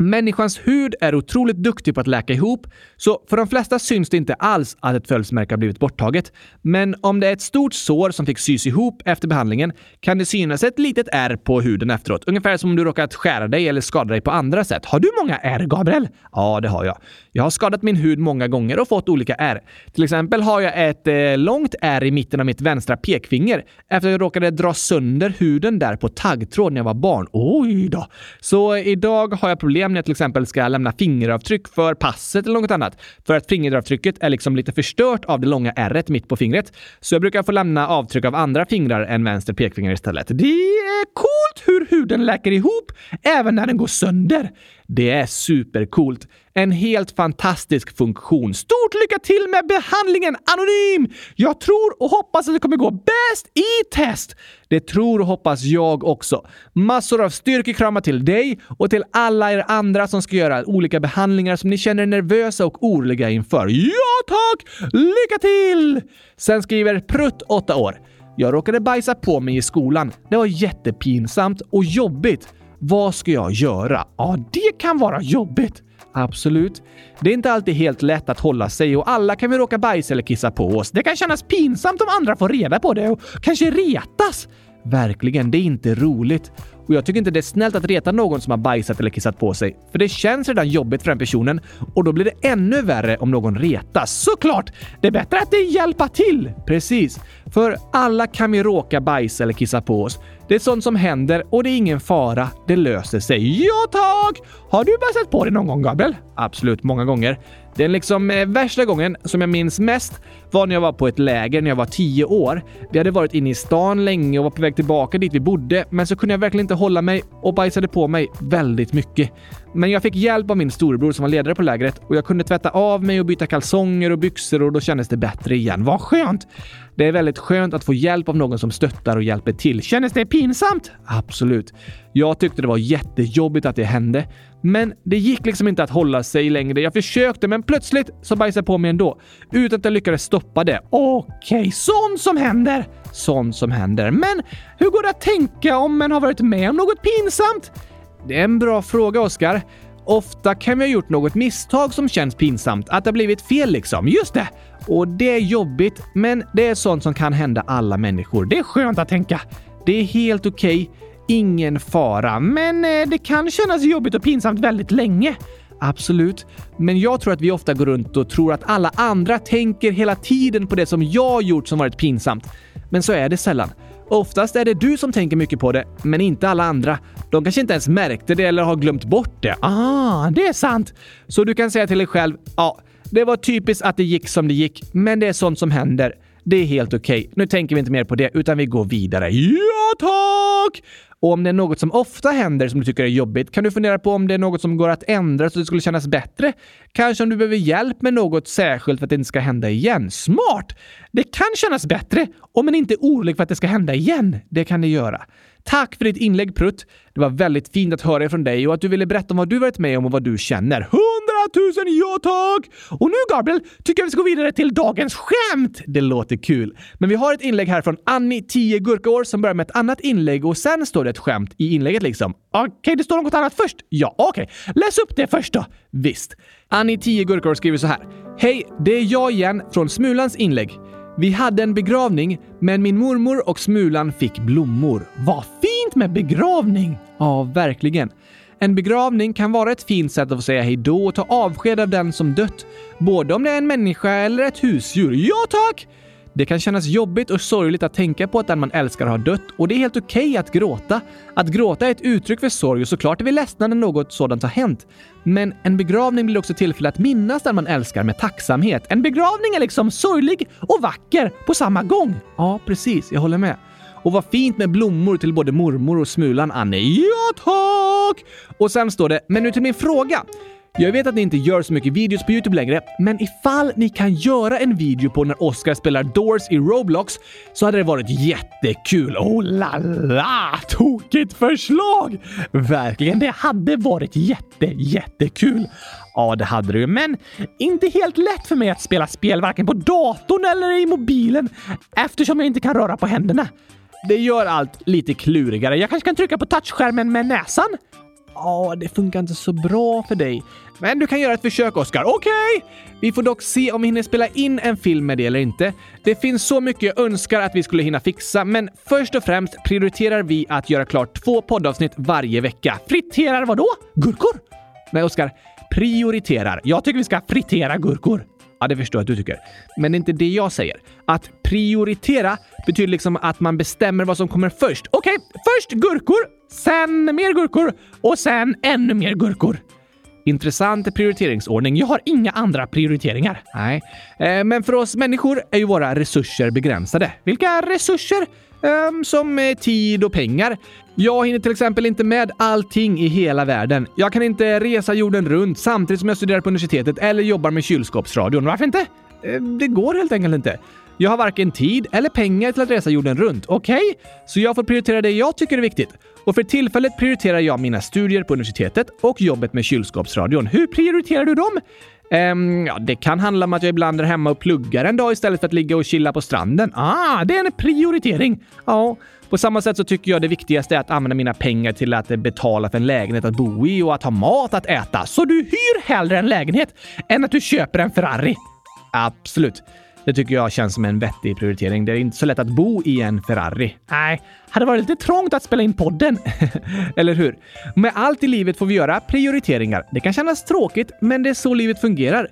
B: Människans hud är otroligt duktig på att läka ihop, så för de flesta syns det inte alls att ett födelsemärke har blivit borttaget. Men om det är ett stort sår som fick sys ihop efter behandlingen kan det synas ett litet ärr på huden efteråt. Ungefär som om du råkat skära dig eller skada dig på andra sätt.
A: Har du många ärr, Gabriel?
B: Ja, det har jag. Jag har skadat min hud många gånger och fått olika ärr. Till exempel har jag ett eh, långt ärr i mitten av mitt vänstra pekfinger efter att jag råkade dra sönder huden där på taggtråd när jag var barn.
A: Oj då!
B: Så idag har jag problem när jag till exempel ska lämna fingeravtryck för passet eller något annat. För att fingeravtrycket är liksom lite förstört av det långa ärret mitt på fingret. Så jag brukar få lämna avtryck av andra fingrar än vänster pekfinger istället.
A: Det är coolt hur huden läker ihop även när den går sönder.
B: Det är supercoolt. En helt fantastisk funktion.
A: Stort lycka till med behandlingen Anonym! Jag tror och hoppas att det kommer gå bäst i test.
B: Det tror och hoppas jag också. Massor av styrkekramar till dig och till alla er andra som ska göra olika behandlingar som ni känner er nervösa och oroliga inför.
A: Ja tack! Lycka till!
B: Sen skriver Prutt, 8 år. Jag råkade bajsa på mig i skolan. Det var jättepinsamt och jobbigt. Vad ska jag göra?
A: Ja, det kan vara jobbigt.
B: Absolut. Det är inte alltid helt lätt att hålla sig och alla kan vi råka bajsa eller kissa på oss.
A: Det kan kännas pinsamt om andra får reda på det och kanske retas.
B: Verkligen, det är inte roligt. Och jag tycker inte det är snällt att reta någon som har bajsat eller kissat på sig. För det känns redan jobbigt för den personen och då blir det ännu värre om någon retas.
A: Såklart! Det är bättre att det hjälpa till.
B: Precis. För alla kan vi råka bajsa eller kissa på oss. Det är sånt som händer och det är ingen fara. Det löser sig.
A: Ja tack! Har du bajsat på dig någon gång, Gabriel?
B: Absolut, många gånger. Den liksom eh, värsta gången som jag minns mest var när jag var på ett läger när jag var tio år. Vi hade varit inne i stan länge och var på väg tillbaka dit vi bodde, men så kunde jag verkligen inte hålla mig och bajsade på mig väldigt mycket. Men jag fick hjälp av min storebror som var ledare på lägret och jag kunde tvätta av mig och byta kalsonger och byxor och då kändes det bättre igen.
A: Vad skönt!
B: Det är väldigt skönt att få hjälp av någon som stöttar och hjälper till.
A: Kändes det pinsamt?
B: Absolut. Jag tyckte det var jättejobbigt att det hände, men det gick liksom inte att hålla sig längre. Jag försökte, men plötsligt så bajsade jag på mig ändå. Utan att jag lyckades stoppa det.
A: Okej, okay, sånt som händer.
B: Sånt som händer.
A: Men hur går det att tänka om man har varit med om något pinsamt?
B: Det är en bra fråga, Oskar. Ofta kan vi ha gjort något misstag som känns pinsamt, att det har blivit fel liksom.
A: Just det!
B: Och det är jobbigt, men det är sånt som kan hända alla människor.
A: Det är skönt att tänka.
B: Det är helt okej. Okay. Ingen fara,
A: men eh, det kan kännas jobbigt och pinsamt väldigt länge.
B: Absolut, men jag tror att vi ofta går runt och tror att alla andra tänker hela tiden på det som jag gjort som varit pinsamt. Men så är det sällan. Oftast är det du som tänker mycket på det, men inte alla andra. De kanske inte ens märkte det eller har glömt bort det.
A: Ah, det är sant.
B: Så du kan säga till dig själv, ja, det var typiskt att det gick som det gick, men det är sånt som händer. Det är helt okej. Okay. Nu tänker vi inte mer på det, utan vi går vidare.
A: Ja, tack!
B: Och om det är något som ofta händer som du tycker är jobbigt kan du fundera på om det är något som går att ändra så det skulle kännas bättre. Kanske om du behöver hjälp med något särskilt för att det inte ska hända igen.
A: Smart! Det kan kännas bättre om man inte är orolig för att det ska hända igen.
B: Det kan det göra. Tack för ditt inlägg Prutt. Det var väldigt fint att höra från dig och att du ville berätta om vad du varit med om och vad du känner
A: tusen ja tack! Och nu Gabriel, tycker jag vi ska gå vidare till dagens skämt.
B: Det låter kul. Men vi har ett inlägg här från Annie, 10 gurkaår, som börjar med ett annat inlägg och sen står det ett skämt i inlägget liksom.
A: Okej, okay, det står något annat först? Ja, okej. Okay. Läs upp det först då.
B: Visst. Annie, 10 gurkaår, skriver så här. Hej, det är jag igen från Smulans inlägg. Vi hade en begravning, men min mormor och Smulan fick blommor.
A: Vad fint med begravning!
B: Ja, verkligen. En begravning kan vara ett fint sätt att få säga hej då och ta avsked av den som dött. Både om det är en människa eller ett husdjur. Ja tack! Det kan kännas jobbigt och sorgligt att tänka på att den man älskar har dött och det är helt okej okay att gråta. Att gråta är ett uttryck för sorg och såklart är vi ledsna när något sådant har hänt. Men en begravning blir också tillfälle att minnas den man älskar med tacksamhet.
A: En begravning är liksom sorglig och vacker på samma gång.
B: Ja, precis. Jag håller med. Och vad fint med blommor till både mormor och Smulan, Annie.
A: Ja, tack!
B: Och sen står det, men nu till min fråga. Jag vet att ni inte gör så mycket videos på Youtube längre, men ifall ni kan göra en video på när Oscar spelar Doors i Roblox så hade det varit jättekul.
A: Oh la la! Tokigt förslag! Verkligen, det hade varit jätte, jättekul. Ja, det hade det ju, men inte helt lätt för mig att spela spel varken på datorn eller i mobilen eftersom jag inte kan röra på händerna. Det gör allt lite klurigare. Jag kanske kan trycka på touchskärmen med näsan?
B: Ja, det funkar inte så bra för dig.
A: Men du kan göra ett försök, Oskar. Okej! Okay.
B: Vi får dock se om vi hinner spela in en film med det eller inte. Det finns så mycket jag önskar att vi skulle hinna fixa, men först och främst prioriterar vi att göra klart två poddavsnitt varje vecka.
A: Friterar vadå? Gurkor?
B: Nej, Oskar. Prioriterar.
A: Jag tycker vi ska fritera gurkor.
B: Ja, det förstår jag att du tycker. Men det är inte det jag säger. Att prioritera betyder liksom att man bestämmer vad som kommer först.
A: Okej, okay, först gurkor, sen mer gurkor och sen ännu mer gurkor.
B: Intressant prioriteringsordning.
A: Jag har inga andra prioriteringar.
B: Nej, eh, men för oss människor är ju våra resurser begränsade.
A: Vilka resurser?
B: Um, som tid och pengar. Jag hinner till exempel inte med allting i hela världen. Jag kan inte resa jorden runt samtidigt som jag studerar på universitetet eller jobbar med kylskåpsradion.
A: Varför inte?
B: Uh, det går helt enkelt inte. Jag har varken tid eller pengar till att resa jorden runt.
A: Okej? Okay?
B: Så jag får prioritera det jag tycker är viktigt. Och för tillfället prioriterar jag mina studier på universitetet och jobbet med kylskåpsradion.
A: Hur prioriterar du dem?
B: Um, ja, det kan handla om att jag ibland är hemma och pluggar en dag istället för att ligga och chilla på stranden.
A: Ah, det är en prioritering.
B: Ja, på samma sätt så tycker jag det viktigaste är att använda mina pengar till att betala för en lägenhet att bo i och att ha mat att äta.
A: Så du hyr hellre en lägenhet än att du köper en Ferrari?
B: Absolut. Det tycker jag känns som en vettig prioritering. Det är inte så lätt att bo i en Ferrari.
A: Nej, hade varit lite trångt att spela in podden. <laughs>
B: Eller hur? Med allt i livet får vi göra prioriteringar. Det kan kännas tråkigt, men det är så livet fungerar.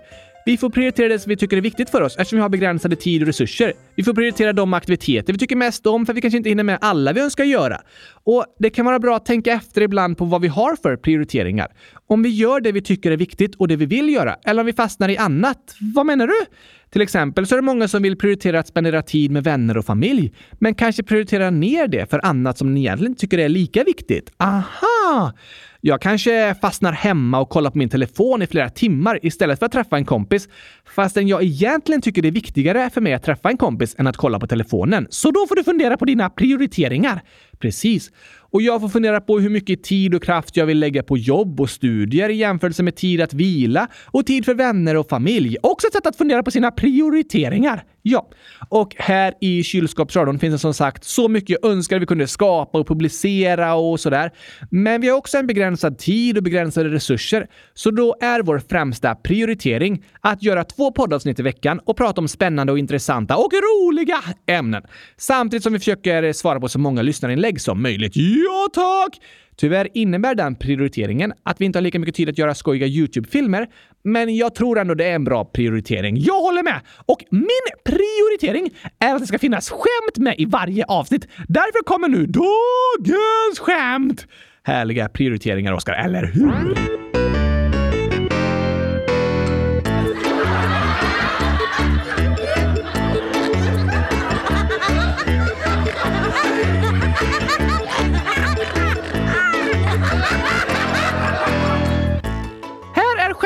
B: Vi får prioritera det som vi tycker är viktigt för oss eftersom vi har begränsade tid och resurser. Vi får prioritera de aktiviteter vi tycker mest om för vi kanske inte hinner med alla vi önskar göra. Och det kan vara bra att tänka efter ibland på vad vi har för prioriteringar. Om vi gör det vi tycker är viktigt och det vi vill göra, eller om vi fastnar i annat. Vad menar du? Till exempel så är det många som vill prioritera att spendera tid med vänner och familj, men kanske prioritera ner det för annat som ni egentligen tycker är lika viktigt. Aha! Jag kanske fastnar hemma och kollar på min telefon i flera timmar istället för att träffa en kompis, fastän jag egentligen tycker det är viktigare för mig att träffa en kompis än att kolla på telefonen.
A: Så då får du fundera på dina prioriteringar.
B: Precis. Och jag får fundera på hur mycket tid och kraft jag vill lägga på jobb och studier i jämförelse med tid att vila och tid för vänner och familj.
A: Också ett sätt att fundera på sina prioriteringar.
B: Ja, och här i kylskåpsradion finns det som sagt så mycket jag önskar vi kunde skapa och publicera och sådär. Men vi har också en begränsad tid och begränsade resurser. Så då är vår främsta prioritering att göra två poddavsnitt i veckan och prata om spännande och intressanta och roliga ämnen. Samtidigt som vi försöker svara på så många lyssnarinlägg som möjligt. Ja, tack! Tyvärr innebär den prioriteringen att vi inte har lika mycket tid att göra skojiga YouTube-filmer, men jag tror ändå det är en bra prioritering.
A: Jag håller med! Och min prioritering är att det ska finnas skämt med i varje avsnitt. Därför kommer nu dagens skämt!
B: Härliga prioriteringar, Oskar, eller hur?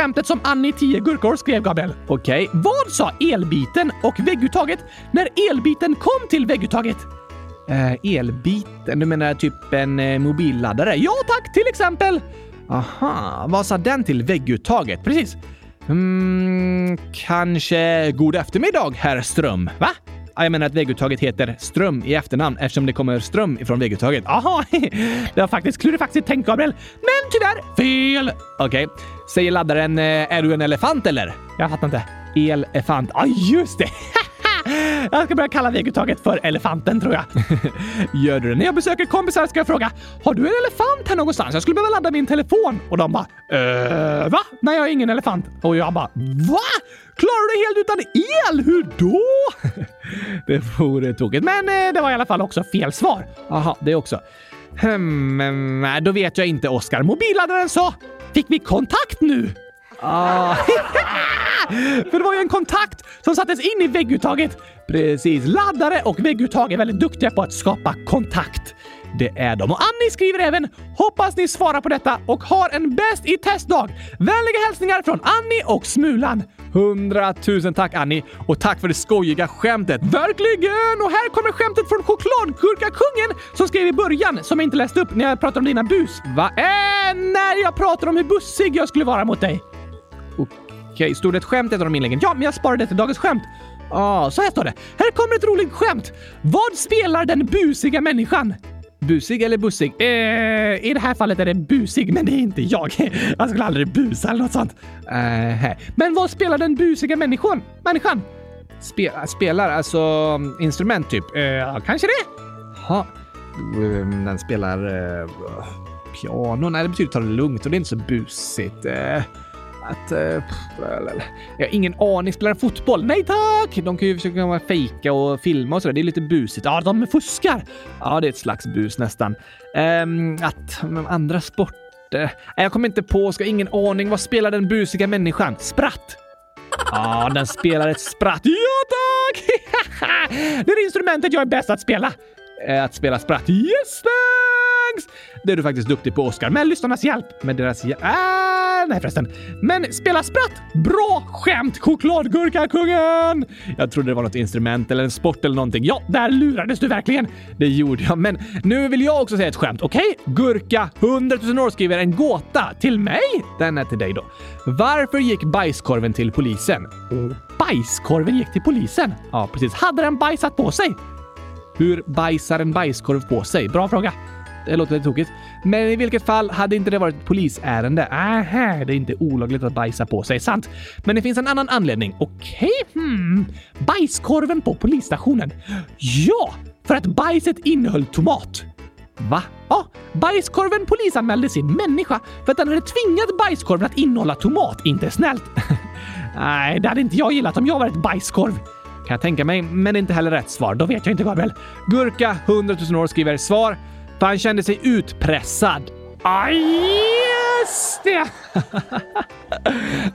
A: Skämtet som Annie 10 gurkor skrev, Gabriel.
B: Okej.
A: Okay. Vad sa elbiten och vägguttaget när elbiten kom till vägguttaget?
B: Uh, elbiten? Du menar typ en uh, mobilladdare?
A: Ja tack, till exempel!
B: Aha, vad sa den till vägguttaget?
A: Precis.
B: Mm, kanske god eftermiddag, herr Ström.
A: Va?
B: Jag menar att vägguttaget heter Ström i efternamn eftersom det kommer ström ifrån vägguttaget.
A: Jaha, <laughs> det var faktiskt klurifaxigt tänkt Gabriel. Men tyvärr fel!
B: Okej. Okay. Säger laddaren eh, “Är du en elefant eller?”
A: Jag fattar inte.
B: Elefant.
A: Ja, ah, just det! <laughs> Jag ska börja kalla vägguttaget för elefanten tror jag. <laughs>
B: Gör du det?
A: När jag besöker kompisar ska jag fråga “Har du en elefant här någonstans? Jag skulle behöva ladda min telefon.” Och de bara “Äh, va? Nej, jag har ingen elefant.” Och jag bara “Va? Klarar du dig helt utan el? Hur då?” <laughs>
B: Det vore tokigt, men eh, det var i alla fall också fel svar.
A: Jaha, det också. Hmm, Nej, då vet jag inte, Oskar. Mobilladdaren sa Fick vi kontakt nu?
B: Ah. <laughs>
A: För det var ju en kontakt som sattes in i vägguttaget.
B: Precis.
A: Laddare och vägguttag är väldigt duktiga på att skapa kontakt. Det är de. Och Annie skriver även “Hoppas ni svarar på detta och har en bäst i testdag. Vänliga hälsningar från Annie och Smulan.”
B: Hundratusen tack Annie och tack för det skojiga skämtet.
A: Verkligen! Och här kommer skämtet från chokladgurkakungen som skrev i början som jag inte läste upp när jag pratade om dina bus.
B: Va?
A: Äh, när jag pratade om hur bussig jag skulle vara mot dig.
B: Okej, okay, stod det ett skämt i ett av de inläggen?
A: Ja, men jag sparade det till dagens skämt. Ah, så här står det. Här kommer ett roligt skämt. Vad spelar den busiga människan?
B: Busig eller bussig?
A: Eh, I det här fallet är det busig, men det är inte jag. <laughs> Jag skulle aldrig busa eller något sånt.
B: Eh,
A: men vad spelar den busiga människan? Människan?
B: Spe spelar alltså mm, instrument typ?
A: Eh, kanske det.
B: Ha. Mm, den spelar eh, piano. Nej, det betyder ta det lugnt och det är inte så busigt. Eh att... Uh, jag har ingen aning. Spelar fotboll? Nej tack! De kan ju försöka fejka och filma och sådär. Det är lite busigt.
A: Ja, de fuskar.
B: Ja, det är ett slags bus nästan. Um, att andra sporter... Eh, jag kommer inte på. Ska ingen aning. Vad spelar den busiga människan? Spratt!
A: Ja, den spelar ett spratt. Ja tack! <laughs> det är instrumentet jag är bäst att spela.
B: Eh, att spela spratt?
A: Yes thanks!
B: Det är du faktiskt duktig på Oskar.
A: Med lyssnarnas hjälp.
B: Med deras hjälp? Ah!
A: Äh, nej förresten. Men spela spratt! Bra skämt, chokladgurkakungen!
B: Jag trodde det var något instrument eller en sport eller någonting.
A: Ja, där lurades du verkligen.
B: Det gjorde jag, men nu vill jag också säga ett skämt, okej? Okay? Gurka 100 000 år skriver en gåta.
A: Till mig?
B: Den är till dig då. Varför gick bajskorven till polisen?
A: Bajskorven gick till polisen?
B: Ja, precis.
A: Hade den bajsat på sig?
B: Hur bajsar en bajskorv på sig? Bra fråga. Det låter lite tokigt. Men i vilket fall hade inte det varit ett polisärende.
A: Aha, det är inte olagligt att bajsa på sig, sant?
B: Men det finns en annan anledning.
A: Okej, hmm. Bajskorven på polisstationen. Ja, för att bajset innehöll tomat.
B: Va?
A: Ja, bajskorven polisanmälde sin människa för att den hade tvingat bajskorven att innehålla tomat. Inte snällt. <laughs> Nej, det hade inte jag gillat om jag var ett bajskorv.
B: Kan jag tänka mig, men det är inte heller rätt svar.
A: Då vet jag inte, Gabriel.
B: Gurka, 100 000 år, skriver svar. För han kände sig utpressad.
A: Aj, just det!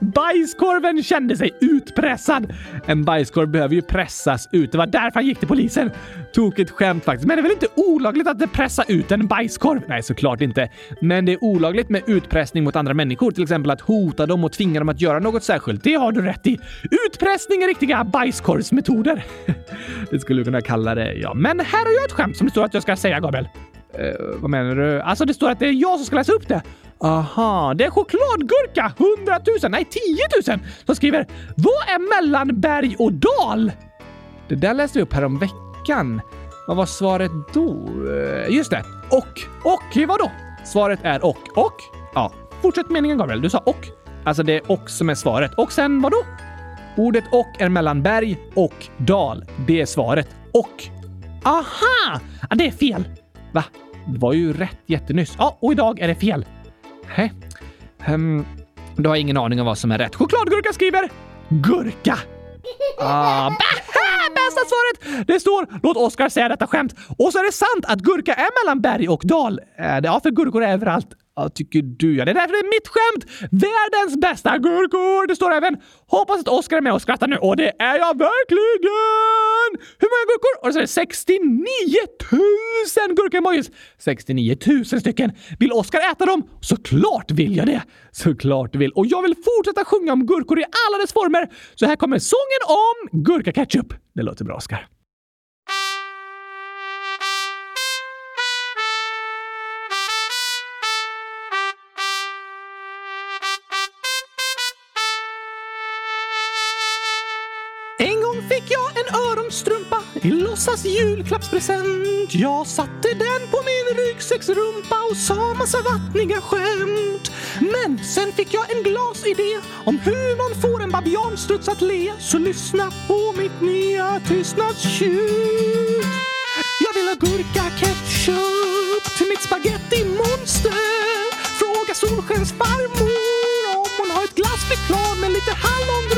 A: <laughs> Bajskorven kände sig utpressad.
B: En bajskorv behöver ju pressas ut.
A: Det var därför han gick till polisen.
B: Tokigt skämt faktiskt.
A: Men det är väl inte olagligt att pressa ut en bajskorv?
B: Nej, såklart inte. Men det är olagligt med utpressning mot andra människor. Till exempel att hota dem och tvinga dem att göra något särskilt.
A: Det har du rätt i. Utpressning är riktiga bajskorvsmetoder. <laughs>
B: det skulle du kunna kalla det, ja.
A: Men här har jag ett skämt som det står att jag ska säga, Gabriel.
B: Eh, vad menar du?
A: Alltså, det står att det är jag som ska läsa upp det.
B: Aha,
A: det är chokladgurka 100 000, nej 10 000 som skriver “Vad är mellan berg och dal?”
B: Det där läste vi upp här om veckan. Vad var svaret då?
A: Eh, just det. Och. Och vadå?
B: Svaret är och. Och?
A: Ja. Fortsätt meningen Gabriel. Du sa och.
B: Alltså det är och som är svaret.
A: Och sen vadå?
B: Ordet och är mellan berg och dal. Det är svaret. Och.
A: Aha! Ja, det är fel.
B: Va? Det var ju rätt jättenyss.
A: Ja, och idag är det fel.
B: Hä? Um, du har ingen aning om vad som är rätt.
A: Chokladgurka skriver gurka.
B: Ah, <laughs>
A: bästa svaret! Det står “Låt Oskar säga detta skämt” och så är det sant att gurka är mellan berg och dal. Eh, ja, för gurkor är överallt.
B: Ja, tycker du ja.
A: Det är därför det är mitt skämt! Världens bästa gurkor! Det står även “Hoppas att Oskar är med och skrattar nu” och det är jag verkligen! Hur många gurkor? Och så är det 69 000 gurkemojis! 69 000 stycken! Vill Oskar äta dem? Såklart vill jag det! Såklart vill. Och jag vill fortsätta sjunga om gurkor i alla dess former. Så här kommer sången om gurkaketchup.
B: Det låter bra, Oskar.
A: I låtsas julklappspresent. Jag satte den på min ryggsäcksrumpa och sa massa vattniga skämt. Men sen fick jag en glasidé om hur man får en babianstruts att le. Så lyssna på mitt nya tystnadstjut. Jag vill ha gurka-ketchup till mitt spaghetti-monster. Fråga Solskensfarmor om hon har ett glassflygplan med lite hallongrodor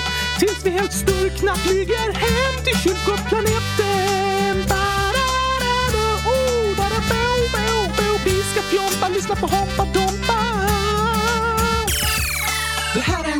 A: tills vi helt sturkna flyger hem till kylskåpsplaneten. Vi ska fjompa, lyssna på Hoppa Dompa.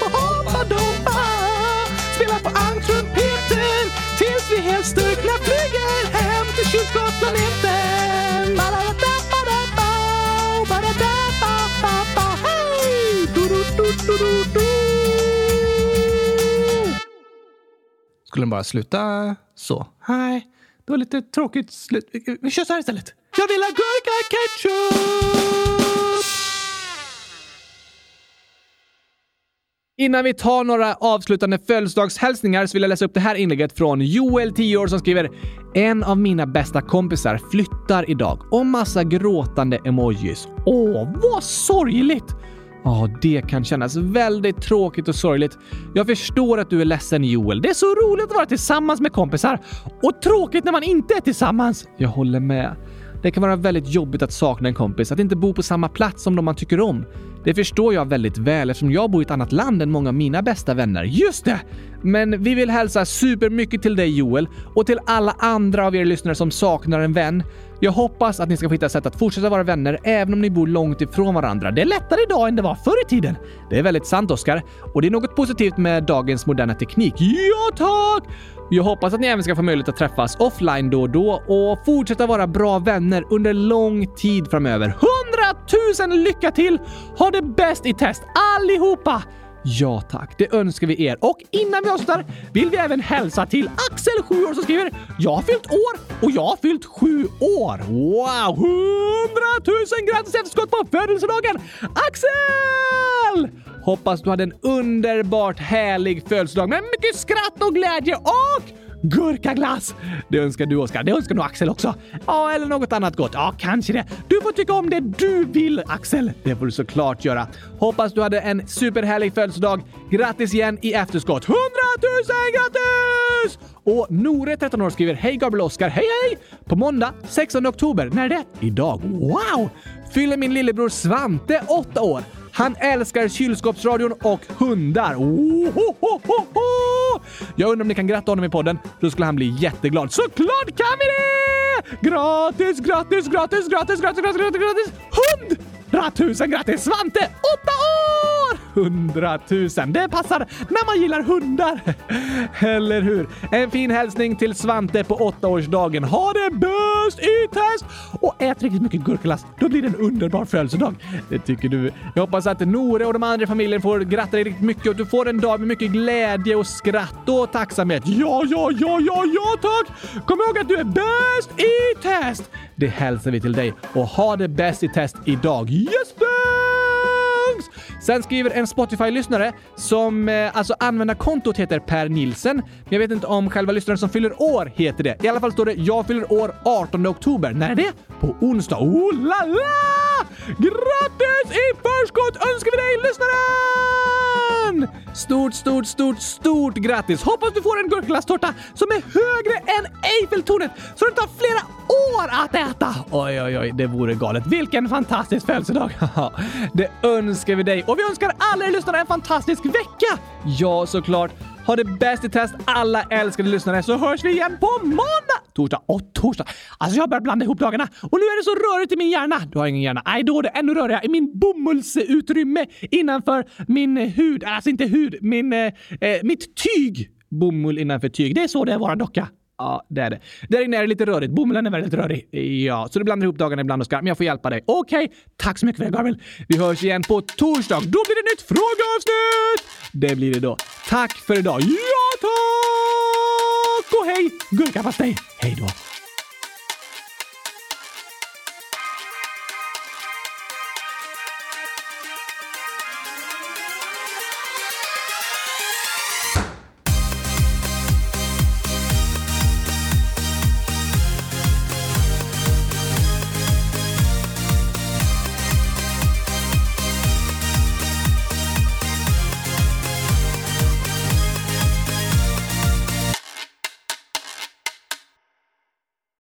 A: på Hoppa Dompa. Spela på ankrumpeten tills vi helt stökna flyger hem till kylskåpsplaneten. Skulle den bara sluta så? Nej, det var lite tråkigt slut. Vi- Vi kör så här istället. Jag vill ha gurka ketchup!
B: Innan vi tar några avslutande födelsedagshälsningar så vill jag läsa upp det här inlägget från Joel, 10 år, som skriver En av mina bästa kompisar flyttar idag och massa gråtande emojis.
A: Åh, vad sorgligt!
B: Ja, det kan kännas väldigt tråkigt och sorgligt. Jag förstår att du är ledsen Joel.
A: Det är så roligt att vara tillsammans med kompisar och tråkigt när man inte är tillsammans.
B: Jag håller med. Det kan vara väldigt jobbigt att sakna en kompis, att inte bo på samma plats som de man tycker om. Det förstår jag väldigt väl eftersom jag bor i ett annat land än många av mina bästa vänner.
A: Just det!
B: Men vi vill hälsa supermycket till dig Joel och till alla andra av er lyssnare som saknar en vän. Jag hoppas att ni ska hitta sätt att fortsätta vara vänner även om ni bor långt ifrån varandra.
A: Det är lättare idag än det var förr i tiden.
B: Det är väldigt sant Oskar. Och det är något positivt med dagens moderna teknik. Ja tack! Jag hoppas att ni även ska få möjlighet att träffas offline då och då och fortsätta vara bra vänner under lång tid framöver.
A: Hundratusen lycka till! Ha det bäst i test allihopa!
B: Ja tack, det önskar vi er.
A: Och innan vi avslutar vill vi även hälsa till Axel, 7 år, som skriver “Jag har fyllt år och jag har fyllt sju år”. Wow! Hundratusen grattis i efterskott på födelsedagen! Axel!
B: Hoppas du hade en underbart härlig födelsedag med
A: Mycket skratt och glädje och gurkaglass! Det önskar du Oskar. Det önskar nog Axel också. Ja, eller något annat gott. Ja, kanske det. Du får tycka om det du vill, Axel.
B: Det får du såklart göra. Hoppas du hade en superhärlig födelsedag. Grattis igen i efterskott. 100 000 grattis! Och Nore, 13 år, skriver Hej Gabriel och Oskar. Hej hej! På måndag 16 oktober, när är det? Idag. Wow! Fyller min lillebror Svante 8 år. Han älskar kylskåpsradion och hundar. Ohohoho! Jag undrar om ni kan gratta honom i podden. Då skulle han bli jätteglad.
A: Såklart kan vi det! Gratis, gratis, gratis, gratis, gratis, gratis, gratis, gratis! Hundratusen grattis Svante! Åtta år! Hundratusen, det passar när man gillar hundar. <laughs>
B: Eller hur? En fin hälsning till Svante på åttaårsdagen. Ha det bäst i test!
A: Och ät riktigt mycket gurkaglass, då blir det en underbar födelsedag.
B: Det tycker du. Jag hoppas att Nore och de andra i familjen får gratta dig riktigt mycket och att du får en dag med mycket glädje och skratt och tacksamhet.
A: Ja, ja, ja, ja, ja tack! Kom ihåg att du är bäst i test!
B: Det hälsar vi till dig och ha det bäst i test idag.
A: Yes, thanks!
B: Sen skriver en Spotify-lyssnare som eh, alltså användarkontot heter Per Nilsen. Men jag vet inte om själva lyssnaren som fyller år heter det. I alla fall står det “Jag fyller år 18 oktober”. När är det? På onsdag. Oh la la!
A: Grattis i förskott önskar vi dig lyssnaren!
B: Stort, stort, stort, stort grattis!
A: Hoppas du får en gurkaglasstårta som är högre än Eiffeltornet så det tar flera år att äta!
B: Oj, oj, oj, det vore galet. Vilken fantastisk födelsedag! <laughs> det önskar vi dig
A: Och vi önskar alla er lyssnare en fantastisk vecka!
B: Ja, såklart. Ha det bäst i test alla älskade lyssnare så hörs vi igen på måndag,
A: torsdag och torsdag. Alltså jag har börjat blanda ihop dagarna och nu är det så rörigt i min hjärna.
B: Du har ingen hjärna.
A: Nej, då är det ännu rörigare i min bomullsutrymme innanför min hud. Alltså inte hud, min, eh, eh mitt tyg.
B: Bomull innanför tyg.
A: Det är så det är att vara docka.
B: Ja, det är det. Där inne är det lite rörigt. Bomullen är väldigt rörig. Ja, så du blandar ihop dagarna ibland, Oskar. Men jag får hjälpa dig.
A: Okej, tack så mycket för det, Gabriel.
B: Vi hörs igen på torsdag. Då blir det nytt frågeavsnitt! Det blir det då. Tack för idag.
A: Ja, tack! Och hej, gurkapastej. Hej då.